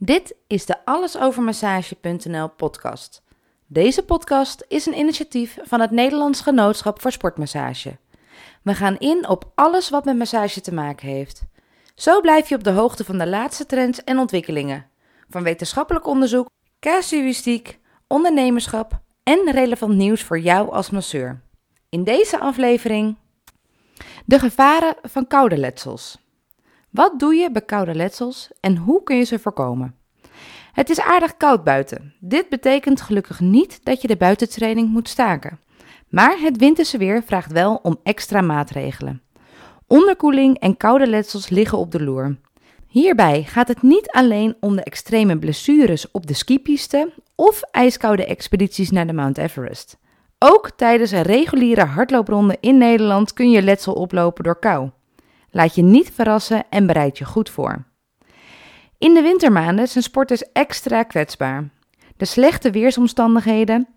Dit is de allesovermassage.nl podcast. Deze podcast is een initiatief van het Nederlands Genootschap voor Sportmassage. We gaan in op alles wat met massage te maken heeft. Zo blijf je op de hoogte van de laatste trends en ontwikkelingen. Van wetenschappelijk onderzoek, casuïstiek, ondernemerschap en relevant nieuws voor jou als masseur. In deze aflevering de gevaren van koude letsels. Wat doe je bij koude letsels en hoe kun je ze voorkomen? Het is aardig koud buiten. Dit betekent gelukkig niet dat je de buitentraining moet staken. Maar het winterse weer vraagt wel om extra maatregelen. Onderkoeling en koude letsels liggen op de loer. Hierbij gaat het niet alleen om de extreme blessures op de skipiste of ijskoude expedities naar de Mount Everest. Ook tijdens een reguliere hardloopronde in Nederland kun je letsel oplopen door kou. Laat je niet verrassen en bereid je goed voor. In de wintermaanden zijn sporters extra kwetsbaar. De slechte weersomstandigheden,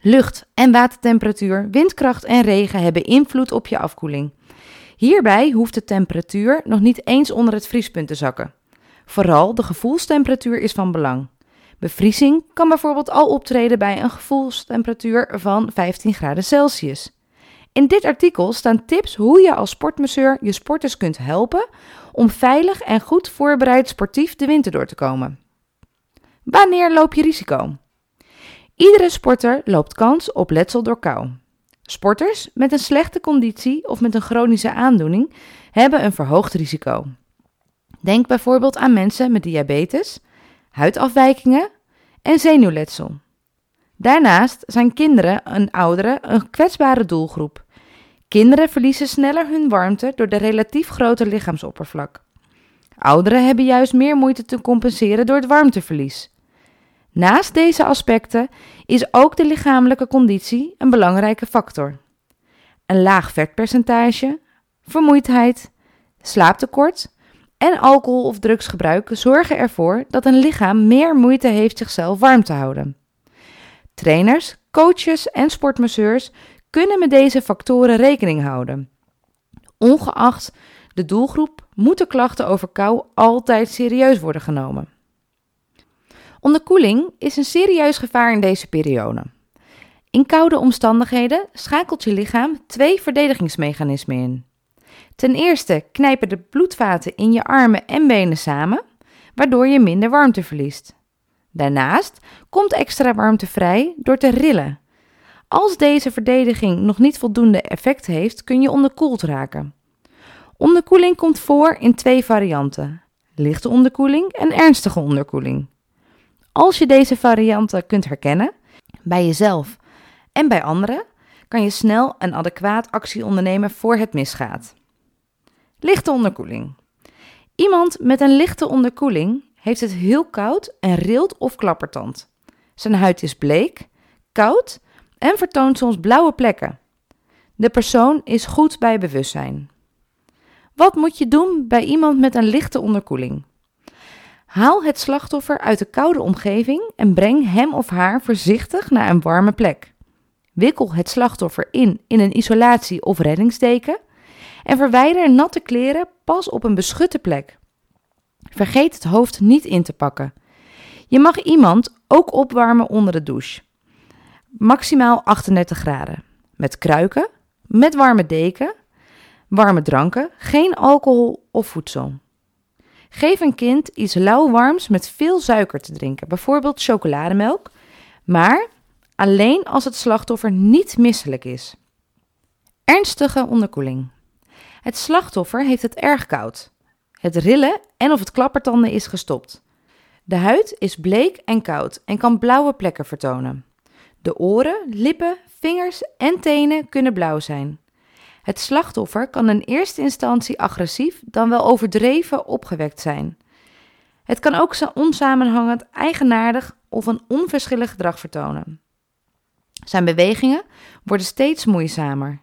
lucht- en watertemperatuur, windkracht en regen hebben invloed op je afkoeling. Hierbij hoeft de temperatuur nog niet eens onder het vriespunt te zakken. Vooral de gevoelstemperatuur is van belang. Bevriezing kan bijvoorbeeld al optreden bij een gevoelstemperatuur van 15 graden Celsius. In dit artikel staan tips hoe je als sportmasseur je sporters kunt helpen om veilig en goed voorbereid sportief de winter door te komen. Wanneer loop je risico? Iedere sporter loopt kans op letsel door kou. Sporters met een slechte conditie of met een chronische aandoening hebben een verhoogd risico. Denk bijvoorbeeld aan mensen met diabetes, huidafwijkingen en zenuwletsel. Daarnaast zijn kinderen en ouderen een kwetsbare doelgroep. Kinderen verliezen sneller hun warmte door de relatief grote lichaamsoppervlak. Ouderen hebben juist meer moeite te compenseren door het warmteverlies. Naast deze aspecten is ook de lichamelijke conditie een belangrijke factor. Een laag vetpercentage, vermoeidheid, slaaptekort en alcohol- of drugsgebruik zorgen ervoor dat een lichaam meer moeite heeft zichzelf warm te houden. Trainers, coaches en sportmasseurs kunnen met deze factoren rekening houden. Ongeacht de doelgroep moeten klachten over kou altijd serieus worden genomen. Onderkoeling is een serieus gevaar in deze periode. In koude omstandigheden schakelt je lichaam twee verdedigingsmechanismen in. Ten eerste knijpen de bloedvaten in je armen en benen samen, waardoor je minder warmte verliest. Daarnaast komt extra warmte vrij door te rillen. Als deze verdediging nog niet voldoende effect heeft, kun je onderkoeld raken. Onderkoeling komt voor in twee varianten: lichte onderkoeling en ernstige onderkoeling. Als je deze varianten kunt herkennen, bij jezelf en bij anderen, kan je snel en adequaat actie ondernemen voor het misgaat. Lichte onderkoeling. Iemand met een lichte onderkoeling heeft het heel koud en rilt of klappertand. Zijn huid is bleek, koud en vertoont soms blauwe plekken. De persoon is goed bij bewustzijn. Wat moet je doen bij iemand met een lichte onderkoeling? Haal het slachtoffer uit de koude omgeving en breng hem of haar voorzichtig naar een warme plek. Wikkel het slachtoffer in in een isolatie- of reddingsdeken en verwijder natte kleren pas op een beschutte plek. Vergeet het hoofd niet in te pakken. Je mag iemand ook opwarmen onder de douche. Maximaal 38 graden. Met kruiken, met warme deken, warme dranken, geen alcohol of voedsel. Geef een kind iets lauwwarms met veel suiker te drinken, bijvoorbeeld chocolademelk, maar alleen als het slachtoffer niet misselijk is. Ernstige onderkoeling. Het slachtoffer heeft het erg koud. Het rillen en of het klappertanden is gestopt. De huid is bleek en koud en kan blauwe plekken vertonen. De oren, lippen, vingers en tenen kunnen blauw zijn. Het slachtoffer kan in eerste instantie agressief, dan wel overdreven opgewekt zijn. Het kan ook onsamenhangend, eigenaardig of een onverschillig gedrag vertonen. Zijn bewegingen worden steeds moeizamer.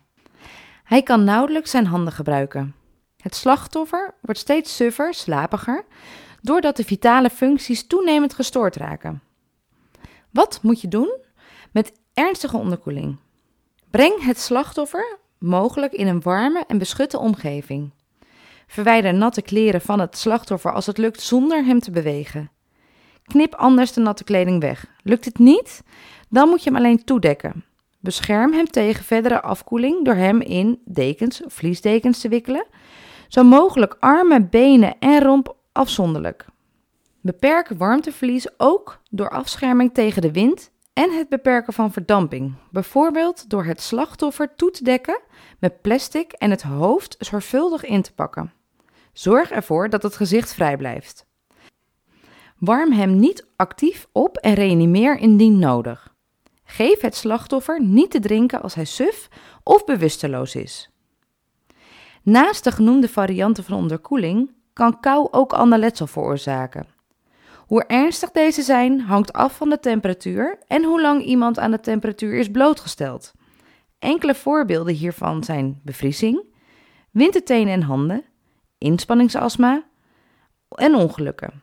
Hij kan nauwelijks zijn handen gebruiken. Het slachtoffer wordt steeds suffer, slapiger, doordat de vitale functies toenemend gestoord raken. Wat moet je doen met ernstige onderkoeling? Breng het slachtoffer mogelijk in een warme en beschutte omgeving. Verwijder natte kleren van het slachtoffer als het lukt zonder hem te bewegen. Knip anders de natte kleding weg. Lukt dit niet? Dan moet je hem alleen toedekken. Bescherm hem tegen verdere afkoeling door hem in dekens of vliesdekens te wikkelen. Zo mogelijk armen, benen en romp afzonderlijk. Beperk warmteverlies ook door afscherming tegen de wind en het beperken van verdamping. Bijvoorbeeld door het slachtoffer toe te dekken met plastic en het hoofd zorgvuldig in te pakken. Zorg ervoor dat het gezicht vrij blijft. Warm hem niet actief op en reanimeer indien nodig. Geef het slachtoffer niet te drinken als hij suf of bewusteloos is. Naast de genoemde varianten van onderkoeling kan kou ook ander letsel veroorzaken. Hoe ernstig deze zijn hangt af van de temperatuur en hoe lang iemand aan de temperatuur is blootgesteld. Enkele voorbeelden hiervan zijn bevriezing, wintertenen en handen, inspanningsastma en ongelukken.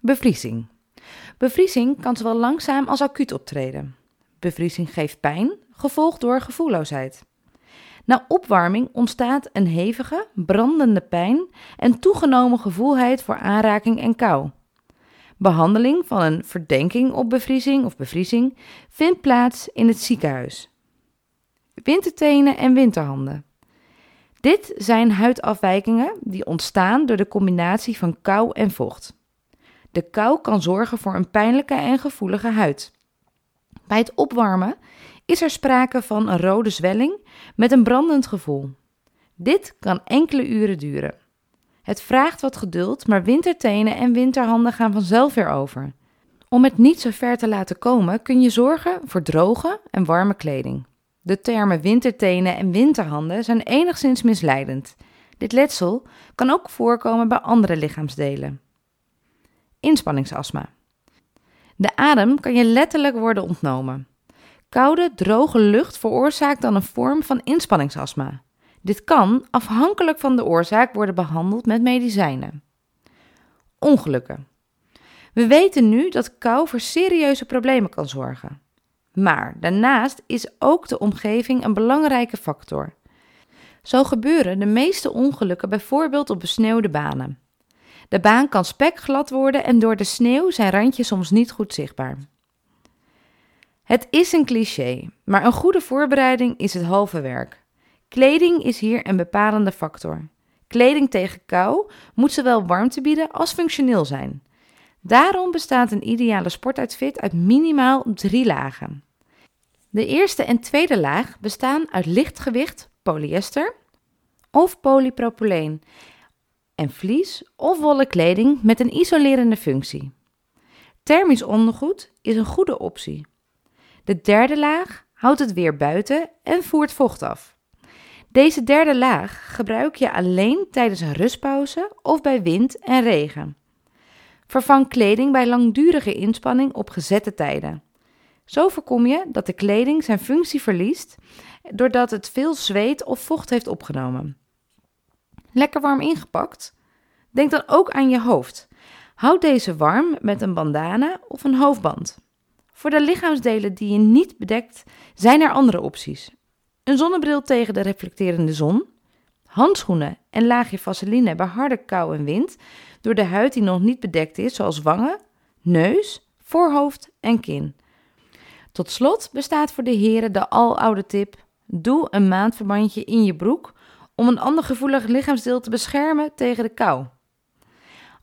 Bevriezing. Bevriezing kan zowel langzaam als acuut optreden. Bevriezing geeft pijn, gevolgd door gevoelloosheid. Na opwarming ontstaat een hevige, brandende pijn en toegenomen gevoelheid voor aanraking en kou. Behandeling van een verdenking op bevriezing of bevriezing vindt plaats in het ziekenhuis. Wintertenen en winterhanden. Dit zijn huidafwijkingen die ontstaan door de combinatie van kou en vocht. De kou kan zorgen voor een pijnlijke en gevoelige huid. Bij het opwarmen is er sprake van een rode zwelling met een brandend gevoel. Dit kan enkele uren duren. Het vraagt wat geduld, maar wintertenen en winterhanden gaan vanzelf weer over. Om het niet zo ver te laten komen, kun je zorgen voor droge en warme kleding. De termen wintertenen en winterhanden zijn enigszins misleidend. Dit letsel kan ook voorkomen bij andere lichaamsdelen. Inspanningsastma. De adem kan je letterlijk worden ontnomen. Koude, droge lucht veroorzaakt dan een vorm van inspanningsastma. Dit kan, afhankelijk van de oorzaak, worden behandeld met medicijnen. Ongelukken. We weten nu dat kou voor serieuze problemen kan zorgen. Maar daarnaast is ook de omgeving een belangrijke factor. Zo gebeuren de meeste ongelukken bijvoorbeeld op besneeuwde banen. De baan kan spekglad worden en door de sneeuw zijn randjes soms niet goed zichtbaar. Het is een cliché, maar een goede voorbereiding is het halve werk. Kleding is hier een bepalende factor. Kleding tegen kou moet zowel warmte bieden als functioneel zijn. Daarom bestaat een ideale sportuitfit uit minimaal drie lagen. De eerste en tweede laag bestaan uit lichtgewicht polyester of polypropyleen en vlies of wollen kleding met een isolerende functie. Thermisch ondergoed is een goede optie. De derde laag houdt het weer buiten en voert vocht af. Deze derde laag gebruik je alleen tijdens een rustpauze of bij wind en regen. Vervang kleding bij langdurige inspanning op gezette tijden. Zo voorkom je dat de kleding zijn functie verliest doordat het veel zweet of vocht heeft opgenomen. Lekker warm ingepakt? Denk dan ook aan je hoofd. Houd deze warm met een bandana of een hoofdband. Voor de lichaamsdelen die je niet bedekt, zijn er andere opties. Een zonnebril tegen de reflecterende zon, handschoenen en laagje vaseline bij harde kou en wind door de huid die nog niet bedekt is, zoals wangen, neus, voorhoofd en kin. Tot slot bestaat voor de heren de aloude tip: doe een maandverbandje in je broek om een ander gevoelig lichaamsdeel te beschermen tegen de kou.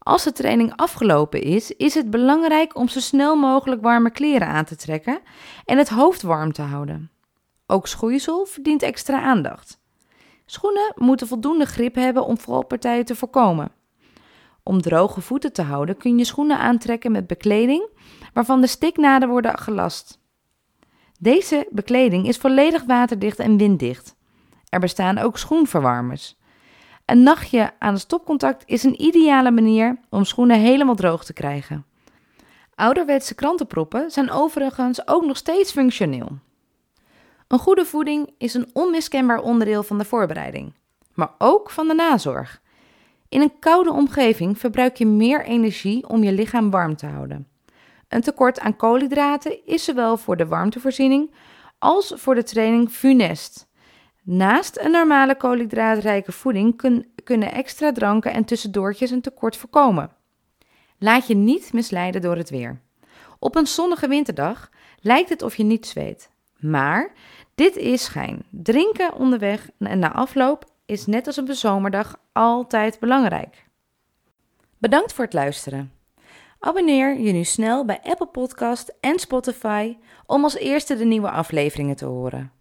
Als de training afgelopen is, is het belangrijk om zo snel mogelijk warme kleren aan te trekken en het hoofd warm te houden. Ook schoeisel verdient extra aandacht. Schoenen moeten voldoende grip hebben om valpartijen te voorkomen. Om droge voeten te houden kun je schoenen aantrekken met bekleding waarvan de stiknaden worden gelast. Deze bekleding is volledig waterdicht en winddicht. Er bestaan ook schoenverwarmers. Een nachtje aan het stopcontact is een ideale manier om schoenen helemaal droog te krijgen. Ouderwetse krantenproppen zijn overigens ook nog steeds functioneel. Een goede voeding is een onmiskenbaar onderdeel van de voorbereiding, maar ook van de nazorg. In een koude omgeving verbruik je meer energie om je lichaam warm te houden. Een tekort aan koolhydraten is zowel voor de warmtevoorziening als voor de training funest. Naast een normale koolhydraatrijke voeding kunnen extra dranken en tussendoortjes een tekort voorkomen. Laat je niet misleiden door het weer. Op een zonnige winterdag lijkt het of je niet zweet. Maar dit is schijn. Drinken onderweg en na afloop is net als op een zomerdag altijd belangrijk. Bedankt voor het luisteren. Abonneer je nu snel bij Apple Podcast en Spotify om als eerste de nieuwe afleveringen te horen.